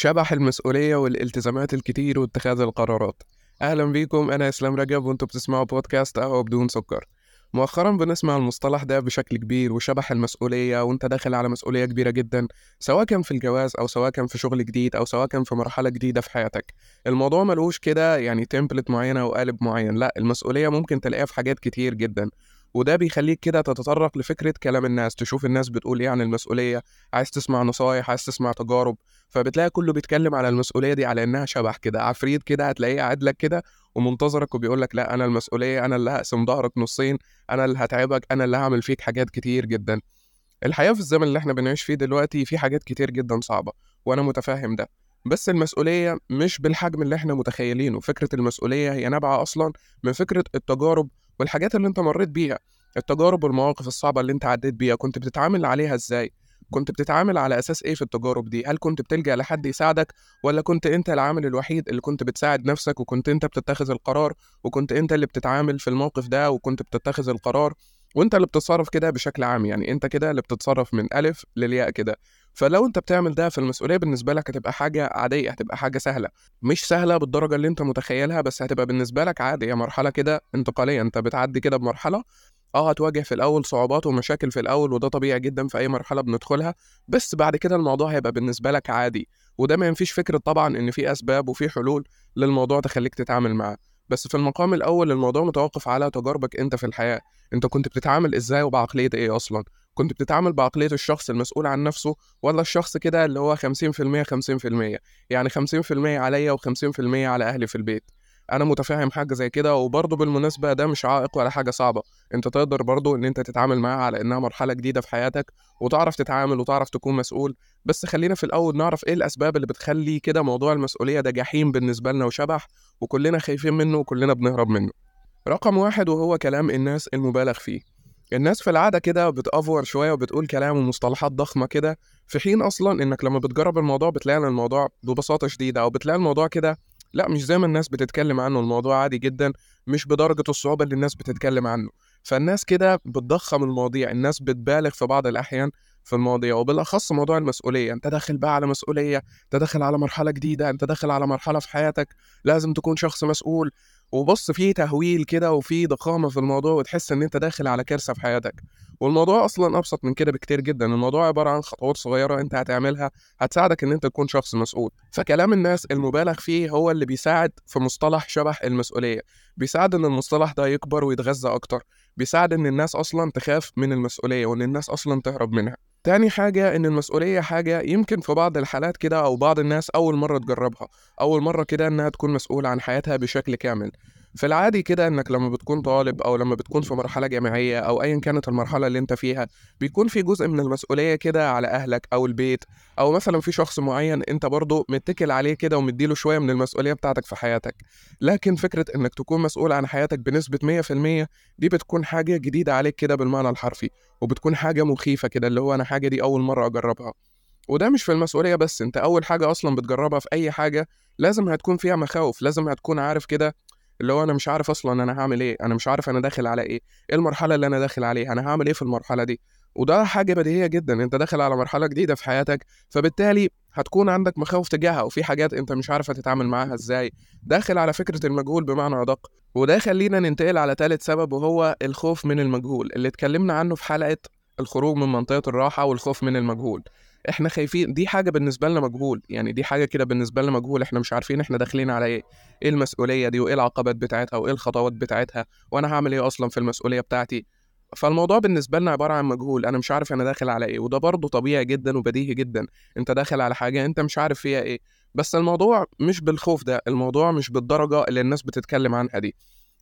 شبح المسؤولية والالتزامات الكتير واتخاذ القرارات. أهلا بيكم أنا إسلام رجب وأنتوا بتسمعوا بودكاست قهوة بدون سكر. مؤخرا بنسمع المصطلح ده بشكل كبير وشبح المسؤولية وأنت داخل على مسؤولية كبيرة جدا سواء كان في الجواز أو سواء كان في شغل جديد أو سواء كان في مرحلة جديدة في حياتك. الموضوع ملوش كده يعني تمبلت معينة أو قالب معين لا المسؤولية ممكن تلاقيها في حاجات كتير جدا. وده بيخليك كده تتطرق لفكرة كلام الناس تشوف الناس بتقول إيه عن المسؤولية عايز تسمع نصايح عايز تسمع تجارب فبتلاقي كله بيتكلم على المسؤولية دي على إنها شبح كده عفريت كده هتلاقيه قاعد لك كده ومنتظرك وبيقول لك لأ أنا المسؤولية أنا اللي هقسم ظهرك نصين أنا اللي هتعبك أنا اللي هعمل فيك حاجات كتير جدا. الحقيقة في الزمن اللي إحنا بنعيش فيه دلوقتي في حاجات كتير جدا صعبة وأنا متفهم ده. بس المسؤولية مش بالحجم اللي إحنا متخيلينه فكرة المسؤولية هي نابعة أصلا من فكرة التجارب والحاجات اللي انت مريت بيها التجارب والمواقف الصعبة اللي انت عديت بيها كنت بتتعامل عليها إزاي؟ كنت بتتعامل على أساس إيه في التجارب دي؟ هل كنت بتلجأ لحد يساعدك ولا كنت أنت العامل الوحيد اللي كنت بتساعد نفسك وكنت أنت بتتخذ القرار وكنت أنت اللي بتتعامل في الموقف ده وكنت بتتخذ القرار؟ وانت اللي بتتصرف كده بشكل عام يعني انت كده اللي بتتصرف من ألف للياء كده. فلو انت بتعمل ده في المسؤوليه بالنسبة لك هتبقى حاجة عادية هتبقى حاجة سهلة. مش سهلة بالدرجة اللي انت متخيلها بس هتبقى بالنسبة لك عادي. هي مرحلة كده انتقالية انت بتعدي كده بمرحلة آه هتواجه في الأول صعوبات ومشاكل في الأول وده طبيعي جدا في أي مرحلة بندخلها بس بعد كده الموضوع هيبقى بالنسبة لك عادي. وده ما ينفيش فكرة طبعا إن في أسباب وفي حلول للموضوع تخليك تتعامل معاه. بس في المقام الأول الموضوع متوقف على تجاربك أنت في الحياة. أنت كنت بتتعامل إزاي وبعقلية إيه أصلا؟ كنت بتتعامل بعقلية الشخص المسؤول عن نفسه ولا الشخص كده اللي هو 50% 50% يعني 50% عليا و50% على أهلي في البيت. أنا متفاهم حاجة زي كده وبرضه بالمناسبة ده مش عائق ولا حاجة صعبة. أنت تقدر برضه إن أنت تتعامل معاها على إنها مرحلة جديدة في حياتك وتعرف تتعامل وتعرف تكون مسؤول. بس خلينا في الأول نعرف إيه الأسباب اللي بتخلي كده موضوع المسؤولية ده جحيم بالنسبة لنا وشبح وكلنا خايفين منه وكلنا بنهرب منه. رقم واحد وهو كلام الناس المبالغ فيه. الناس في العادة كده بتأفور شوية وبتقول كلام ومصطلحات ضخمة كده في حين أصلا إنك لما بتجرب الموضوع بتلاقي الموضوع ببساطة شديدة أو بتلاقي الموضوع كده لا مش زي ما الناس بتتكلم عنه الموضوع عادي جدا مش بدرجة الصعوبة اللي الناس بتتكلم عنه. فالناس كده بتضخم المواضيع الناس بتبالغ في بعض الأحيان في المواضيع وبالأخص موضوع المسؤولية. أنت داخل بقى على مسؤولية أنت داخل على مرحلة جديدة أنت داخل على مرحلة في حياتك لازم تكون شخص مسؤول. وبص فيه تهويل كده وفيه ضخامة في الموضوع وتحس إن أنت داخل على كارثة في حياتك. والموضوع أصلا أبسط من كده بكتير جدا. الموضوع عبارة عن خطوات صغيرة أنت هتعملها هتساعدك إن أنت تكون شخص مسؤول. فكلام الناس المبالغ فيه هو اللي بيساعد في مصطلح شبح المسؤولية. بيساعد إن المصطلح ده يكبر ويتغذى أكتر. بيساعد إن الناس أصلا تخاف من المسؤولية وإن الناس أصلا تهرب منها. تاني حاجة إن المسؤولية حاجة يمكن في بعض الحالات كده أو بعض الناس أول مرة تجربها أول مرة كده إنها تكون مسؤولة عن حياتها بشكل كامل. في العادي كده إنك لما بتكون طالب أو لما بتكون في مرحلة جامعية أو ايا كانت المرحلة اللي أنت فيها بيكون في جزء من المسؤولية كده على أهلك أو البيت أو مثلا في شخص معين أنت برضه متكل عليه كده ومديله شوية من المسؤولية بتاعتك في حياتك. لكن فكرة إنك تكون مسؤول عن حياتك بنسبة 100% دي بتكون حاجة جديدة عليك كده بالمعنى الحرفي وبتكون حاجة مخيفة كده اللي هو أنا حاجة دي أول مرة أجربها. وده مش في المسؤولية بس أنت أول حاجة أصلا بتجربها في أي حاجة لازم هتكون فيها مخاوف لازم هتكون عارف كده اللي هو أنا مش عارف أصلا أنا هعمل إيه أنا مش عارف أنا داخل على إيه إيه المرحلة اللي أنا داخل عليها أنا هعمل إيه في المرحلة دي؟ وده حاجة بديهية جدا أنت داخل على مرحلة جديدة في حياتك فبالتالي هتكون عندك مخاوف تجاهها وفي حاجات أنت مش عارف هتتعامل معاها إزاي. داخل على فكرة المجهول بمعنى أدق وده خلينا ننتقل على ثالث سبب وهو الخوف من المجهول اللي اتكلمنا عنه في حلقة الخروج من منطقة الراحة والخوف من المجهول. إحنا خايفين دي حاجة بالنسبة لنا مجهول يعني دي حاجة كده بالنسبة لنا مجهول إحنا مش عارفين إحنا داخلين على إيه إيه المسؤولية دي وإيه العقبات بتاعتها وإيه الخطوات بتاعتها وأنا هعمل إيه أصلا في المسؤولية بتاعتي. فالموضوع بالنسبة لنا عبارة عن مجهول أنا مش عارف أنا داخل على إيه وده برضه طبيعي جدا وبديهي جدا أنت داخل على حاجة أنت مش عارف فيها إيه. بس الموضوع مش بالخوف ده الموضوع مش بالدرجة اللي الناس بتتكلم عنها دي.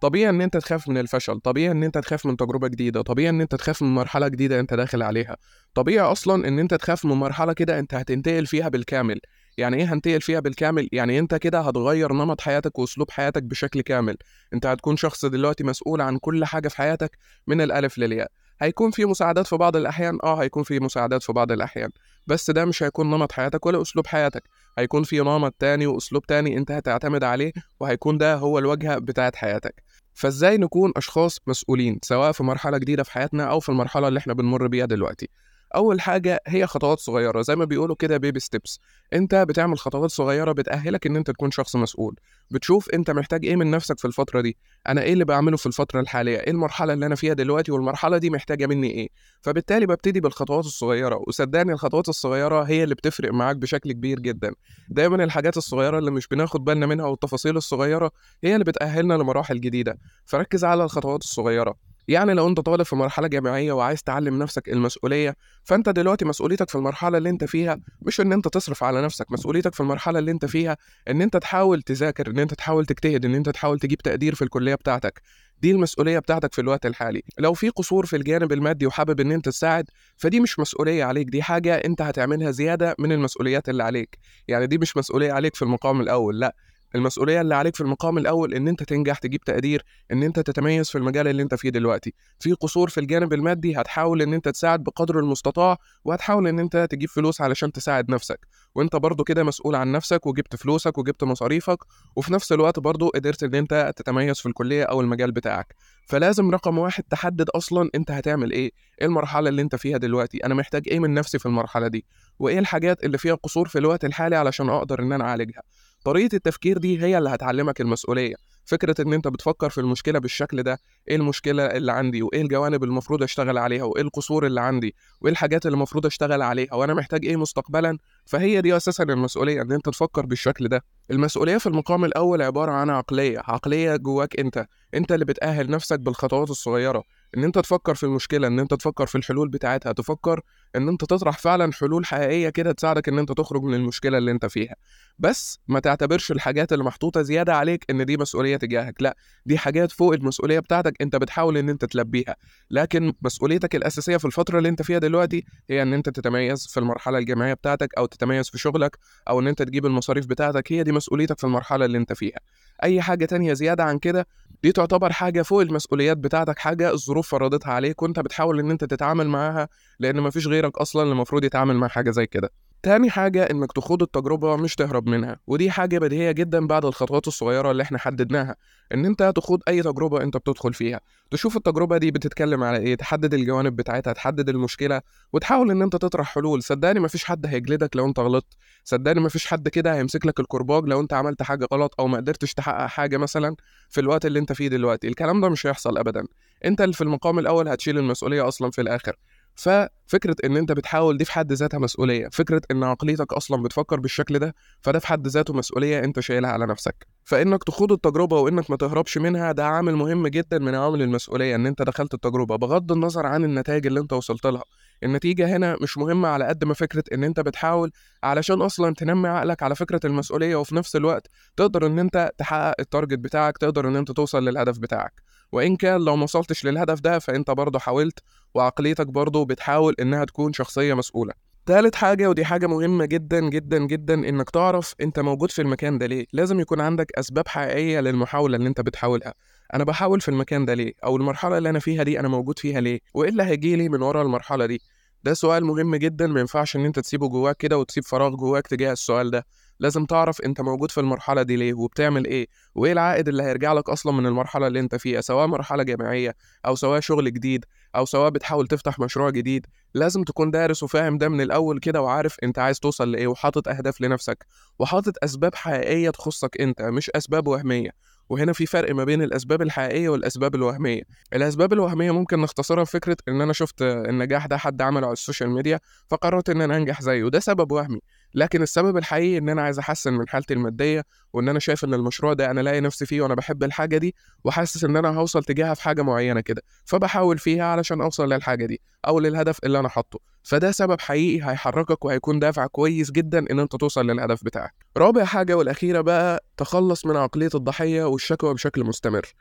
طبيعي إن أنت تخاف من الفشل طبيعي إن أنت تخاف من تجربة جديدة طبيعي إن أنت تخاف من مرحلة جديدة أنت داخل عليها. طبيعي أصلا إن أنت تخاف من مرحلة كده أنت هتنتقل فيها بالكامل. يعني إيه هنتقل فيها بالكامل؟ يعني أنت كده هتغير نمط حياتك وأسلوب حياتك بشكل كامل. أنت هتكون شخص دلوقتي مسؤول عن كل حاجة في حياتك من الألف للياء. هيكون في مساعدات في بعض الأحيان؟ آه هيكون في مساعدات في بعض الأحيان. بس ده مش هيكون نمط حياتك ولا أسلوب حياتك. هيكون في نمط تاني وأسلوب تاني أنت هتعتمد عليه وهيكون ده هو الواجهه بتاعت حياتك. فازاي نكون أشخاص مسؤولين سواء في مرحلة جديدة في حياتنا أو في المرحلة اللي إحنا بنمر بيها دلوقتي؟ أول حاجة هي خطوات صغيرة زي ما بيقولوا كده بيبي ستيبس أنت بتعمل خطوات صغيرة بتأهلك إن أنت تكون شخص مسؤول. بتشوف أنت محتاج إيه من نفسك في الفترة دي. أنا إيه اللي بعمله في الفترة الحالية؟ إيه المرحلة اللي أنا فيها دلوقتي؟ والمرحلة دي محتاجة مني إيه؟ فبالتالي ببتدي بالخطوات الصغيرة. وصدقني الخطوات الصغيرة هي اللي بتفرق معاك بشكل كبير جدا. دايما الحاجات الصغيرة اللي مش بناخد بالنا منها والتفاصيل الصغيرة هي اللي بتأهلنا لمراحل جديدة. فركز على الخطوات الصغيرة. يعني لو انت طالب في مرحلة جامعية وعايز تعلم نفسك المسؤولية فانت دلوقتي مسؤوليتك في المرحلة اللي انت فيها مش ان انت تصرف على نفسك مسؤوليتك في المرحلة اللي انت فيها ان انت تحاول تذاكر ان انت تحاول تجتهد ان انت تحاول تجيب تقدير في الكلية بتاعتك. دي المسؤولية بتاعتك في الوقت الحالي. لو في قصور في الجانب المادي وحابب ان انت تساعد فدي مش مسؤولية عليك دي حاجة انت هتعملها زيادة من المسؤوليات اللي عليك. يعني دي مش مسؤولية عليك في المقام الأول لأ. المسؤولية اللي عليك في المقام الأول إن أنت تنجح تجيب تقدير إن أنت تتميز في المجال اللي أنت فيه دلوقتي. في قصور في الجانب المادي هتحاول إن أنت تساعد بقدر المستطاع وهتحاول إن أنت تجيب فلوس علشان تساعد نفسك. وأنت برضو كده مسؤول عن نفسك وجبت فلوسك وجبت مصاريفك وفي نفس الوقت برضو قدرت إن أنت تتميز في الكلية أو المجال بتاعك. فلازم رقم واحد تحدد أصلا أنت هتعمل إيه إيه المرحلة اللي أنت فيها دلوقتي. أنا محتاج إيه من نفسي في المرحلة دي؟ وإيه الحاجات اللي فيها قصور في الوقت الحالي علشان أقدر إن أنا أعالجها؟ طريقة التفكير دي هي اللي هتعلمك المسؤولية. فكرة إن أنت بتفكر في المشكلة بالشكل ده إيه المشكلة اللي عندي؟ وإيه الجوانب اللي المفروض أشتغل عليها؟ وإيه القصور اللي عندي؟ وإيه الحاجات اللي المفروض أشتغل عليها؟ وأنا محتاج إيه مستقبلا؟ فهي دي أساسا المسؤولية إن أنت تفكر بالشكل ده. المسؤولية في المقام الأول عبارة عن عقلية عقلية جواك أنت. أنت اللي بتأهل نفسك بالخطوات الصغيرة. إن أنت تفكر في المشكلة إن أنت تفكر في الحلول بتاعتها تفكر إن أنت تطرح فعلا حلول حقيقية كده تساعدك إن أنت تخرج من المشكلة اللي أنت فيها. بس ما تعتبرش الحاجات اللي محطوطة زيادة عليك إن دي مسؤولية تجاهك لأ دي حاجات فوق المسؤولية بتاعتك أنت بتحاول إن أنت تلبيها. لكن مسؤوليتك الأساسية في الفترة اللي أنت فيها دلوقتي هي إن أنت تتميز في المرحلة الجامعية بتاعتك أو تتميز في شغلك أو إن أنت تجيب المصاريف بتاعتك هي دي مسؤوليتك في المرحلة اللي أنت فيها. أي حاجة تانية زيادة عن كده دي تعتبر حاجة فوق المسؤوليات بتاعتك حاجة الظروف فرضتها عليك وأنت بتحاول إن أنت تتعامل معاها لأن مفيش غيرك أصلا المفروض يتعامل مع حاجة زي كده. تاني حاجة إنك تخوض التجربة مش تهرب منها ودي حاجة بديهية جدا بعد الخطوات الصغيرة اللي إحنا حددناها إن أنت تخوض أي تجربة أنت بتدخل فيها. تشوف التجربة دي بتتكلم على إيه تحدد الجوانب بتاعتها تحدد المشكلة وتحاول إن أنت تطرح حلول. صدقني مفيش حد هيجلدك لو أنت غلطت. صدقني مفيش حد كده هيمسك لك الكرباج لو أنت عملت حاجة غلط أو ما قدرتش تحقق حاجة مثلا في الوقت اللي أنت فيه دلوقتي. الكلام ده مش هيحصل أبدا. أنت اللي في المقام الأول هتشيل المسؤولية أصلا في الآخر. ففكرة إن أنت بتحاول دي في حد ذاتها مسؤولية. فكرة إن عقليتك أصلا بتفكر بالشكل ده فده في حد ذاته مسؤولية أنت شايلها على نفسك. فإنك تخوض التجربة وإنك ما تهربش منها ده عامل مهم جدا من عوامل المسؤولية إن أنت دخلت التجربة. بغض النظر عن النتائج اللي أنت وصلت لها النتيجة هنا مش مهمة على قد ما فكرة إن أنت بتحاول علشان أصلا تنمي عقلك على فكرة المسؤولية وفي نفس الوقت تقدر إن أنت تحقق التارجت بتاعك تقدر إن أنت توصل للهدف بتاعك. وإن كان لو ما وصلتش للهدف ده فأنت برضه حاولت وعقليتك برضه بتحاول إنها تكون شخصية مسؤولة. تالت حاجة ودي حاجة مهمة جدا جدا جدا إنك تعرف أنت موجود في المكان ده ليه. لازم يكون عندك أسباب حقيقية للمحاولة اللي أنت بتحاولها. أنا بحاول في المكان ده ليه؟ أو المرحلة اللي أنا فيها دي أنا موجود فيها ليه؟ وإيه اللي هيجيلي من ورا المرحلة دي؟ ده سؤال مهم جدا ما ينفعش إن أنت تسيبه جواك كده وتسيب فراغ جواك تجاه السؤال ده. لازم تعرف انت موجود في المرحلة دي ليه وبتعمل إيه وايه العائد اللي هيرجع لك أصلا من المرحلة اللي انت فيها سواء مرحلة جامعية أو سواء شغل جديد أو سواء بتحاول تفتح مشروع جديد. لازم تكون دارس وفاهم ده من الأول كده وعارف انت عايز توصل لإيه وحاطط أهداف لنفسك وحاطط أسباب حقيقية تخصك انت مش أسباب وهمية. وهنا في فرق ما بين الأسباب الحقيقية والأسباب الوهمية. الأسباب الوهمية ممكن نختصرها بفكره إن أنا شفت النجاح ده حد عمله على ال social media فقررت إن أنا أنجح زيه ده سبب وهمي. لكن السبب الحقيقي إن أنا عايز أحسن من حالتي المادية وإن أنا شايف إن المشروع ده أنا لاقي نفسي فيه وأنا بحب الحاجة دي وحاسس إن أنا هوصل تجاهها في حاجة معينة كده فبحاول فيها علشان أوصل للحاجة دي أو للهدف اللي أنا حاطه. فده سبب حقيقي هيحركك وهيكون دافع كويس جدا إن أنت توصل للهدف بتاعك. رابع حاجة والأخيرة بقى تخلص من عقلية الضحية والشكوى بشكل مستمر.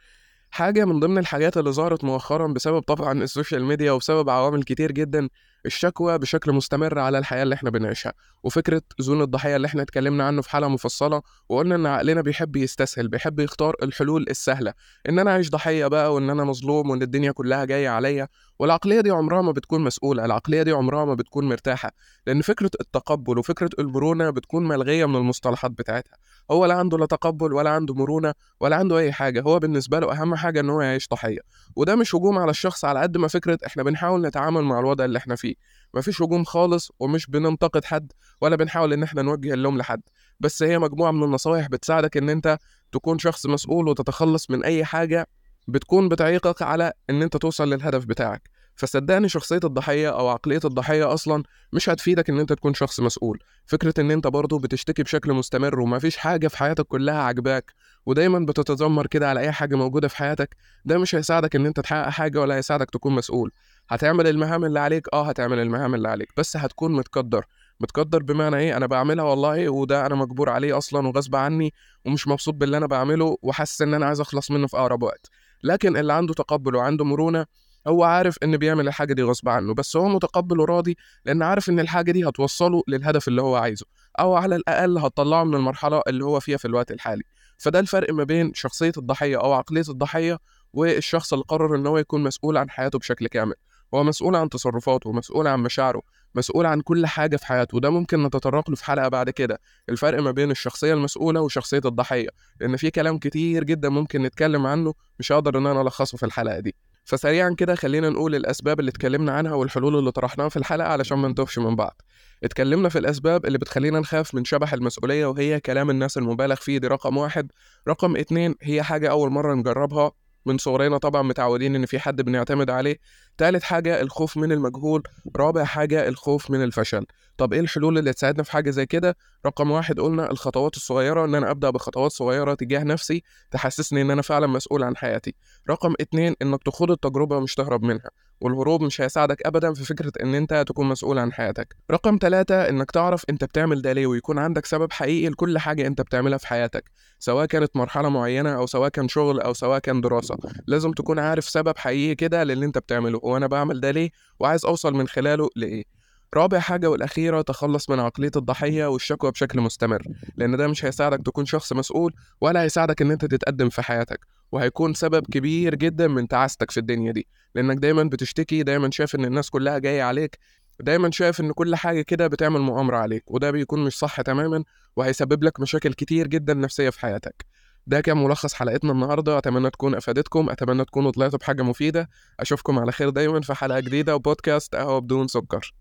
حاجة من ضمن الحاجات اللي ظهرت مؤخرا بسبب طبعا ال social media وبسبب عوامل كتير جدا الشكوى بشكل مستمر على الحياة اللي إحنا بنعيشها. وفكرة zone الضحية اللي إحنا اتكلمنا عنه في حلقة مفصلة وقلنا إن عقلنا بيحب يستسهل بيحب يختار الحلول السهلة. إن أنا أعيش ضحية بقى وإن أنا مظلوم وإن الدنيا كلها جاية عليا. والعقلية دي عمرها ما بتكون مسؤولة العقلية دي عمرها ما بتكون مرتاحة. لأن فكرة التقبل وفكرة المرونة بتكون ملغية من المصطلحات بتاعتها. هو لا عنده لا تقبل ولا عنده مرونة ولا عنده أي حاجة. هو بالنسبة له أهم حاجة إن هو يعيش ضحية. وده مش هجوم على الشخص على قد ما فكرة إحنا بنحاول نتعامل مع الوضع اللي إحنا فيه. فيه. مفيش هجوم خالص ومش بننتقد حد ولا بنحاول إن إحنا نوجه اللوم لحد. بس هي مجموعة من النصايح بتساعدك إن أنت تكون شخص مسؤول وتتخلص من أي حاجة بتكون بتعيقك على إن أنت توصل للهدف بتاعك. فصدقني شخصية الضحية أو عقلية الضحية أصلا مش هتفيدك إن أنت تكون شخص مسؤول. فكرة إن أنت برضه بتشتكي بشكل مستمر ومفيش حاجة في حياتك كلها عجباك ودايما بتتذمر كده على أي حاجة موجودة في حياتك ده مش هيساعدك إن أنت تحقق حاجة ولا هيساعدك تكون مسؤول. هتعمل المهام اللي عليك آه هتعمل المهام اللي عليك بس هتكون متقدر. متقدر بمعنى إيه؟ أنا بعملها والله وده أنا مجبور عليه أصلا وغصب عني ومش مبسوط باللي أنا بعمله وحاسس إن أنا عايز أخلص منه في أقرب وقت. لكن اللي عنده تقبل وعنده مرونة هو عارف إن بيعمل الحاجة دي غصب عنه. بس هو متقبل وراضي لأن عارف إن الحاجة دي هتوصله للهدف اللي هو عايزه أو على الأقل هتطلعه من المرحلة اللي هو فيها في الوقت الحالي. فده الفرق ما بين شخصية الضحية أو عقلية الضحية والشخص اللي قرر إن هو يكون مسؤول عن حياته بشكل كامل. هو مسؤول عن تصرفاته مسؤول عن مشاعره مسؤول عن كل حاجة في حياته وده ممكن نتطرق له في حلقة بعد كده. الفرق ما بين الشخصية المسؤولة وشخصية الضحية لأن في كلام كتير جدا ممكن نتكلم عنه مش هقدر إن أنا ألخصه في الحلقة دي. فسريعا كده خلينا نقول الأسباب اللي اتكلمنا عنها والحلول اللي طرحناها في الحلقة علشان ما نتوهش من بعض. اتكلمنا في الأسباب اللي بتخلينا نخاف من شبح المسؤولية وهي كلام الناس المبالغ فيه دي رقم واحد. رقم اتنين هي حاجة أول مرة نجربها من صغرنا طبعا متعودين إن في حد بنعتمد عليه. تالت حاجة الخوف من المجهول. رابع حاجة الخوف من الفشل. طب إيه الحلول اللي تساعدنا في حاجة زي كده؟ رقم واحد قلنا الخطوات الصغيرة إن أنا أبدأ بخطوات صغيرة تجاه نفسي تحسسني إن أنا فعلا مسؤول عن حياتي. رقم اتنين إنك تخوض التجربة مش تهرب منها. والهروب مش هيساعدك ابدا في فكرة إن أنت تكون مسؤول عن حياتك. رقم ثلاثة إنك تعرف أنت بتعمل ده ليه ويكون عندك سبب حقيقي لكل حاجة أنت بتعملها في حياتك سواء كانت مرحلة معينة أو سواء كان شغل أو سواء كان دراسة. لازم تكون عارف سبب حقيقي كده للي أنت بتعمله وأنا بعمل ده ليه وعايز أوصل من خلاله لإيه. رابع حاجة والأخيرة تخلص من عقلية الضحية والشكوى بشكل مستمر لأن ده مش هيساعدك تكون شخص مسؤول ولا هيساعدك إن أنت تتقدم في حياتك. وهيكون سبب كبير جدا من تعاستك في الدنيا دي. لأنك دايما بتشتكي دايما شايف إن الناس كلها جاية عليك دايما شايف إن كل حاجة كده بتعمل مؤامرة عليك وده بيكون مش صح تماما وهيسبب لك مشاكل كتير جدا نفسية في حياتك. ده كان ملخص حلقتنا النهارده. أتمنى تكون أفادتكم أتمنى تكونوا طلعتوا بحاجة مفيدة. أشوفكم على خير دايما في حلقة جديدة وبودكاست قهوه بدون سكر.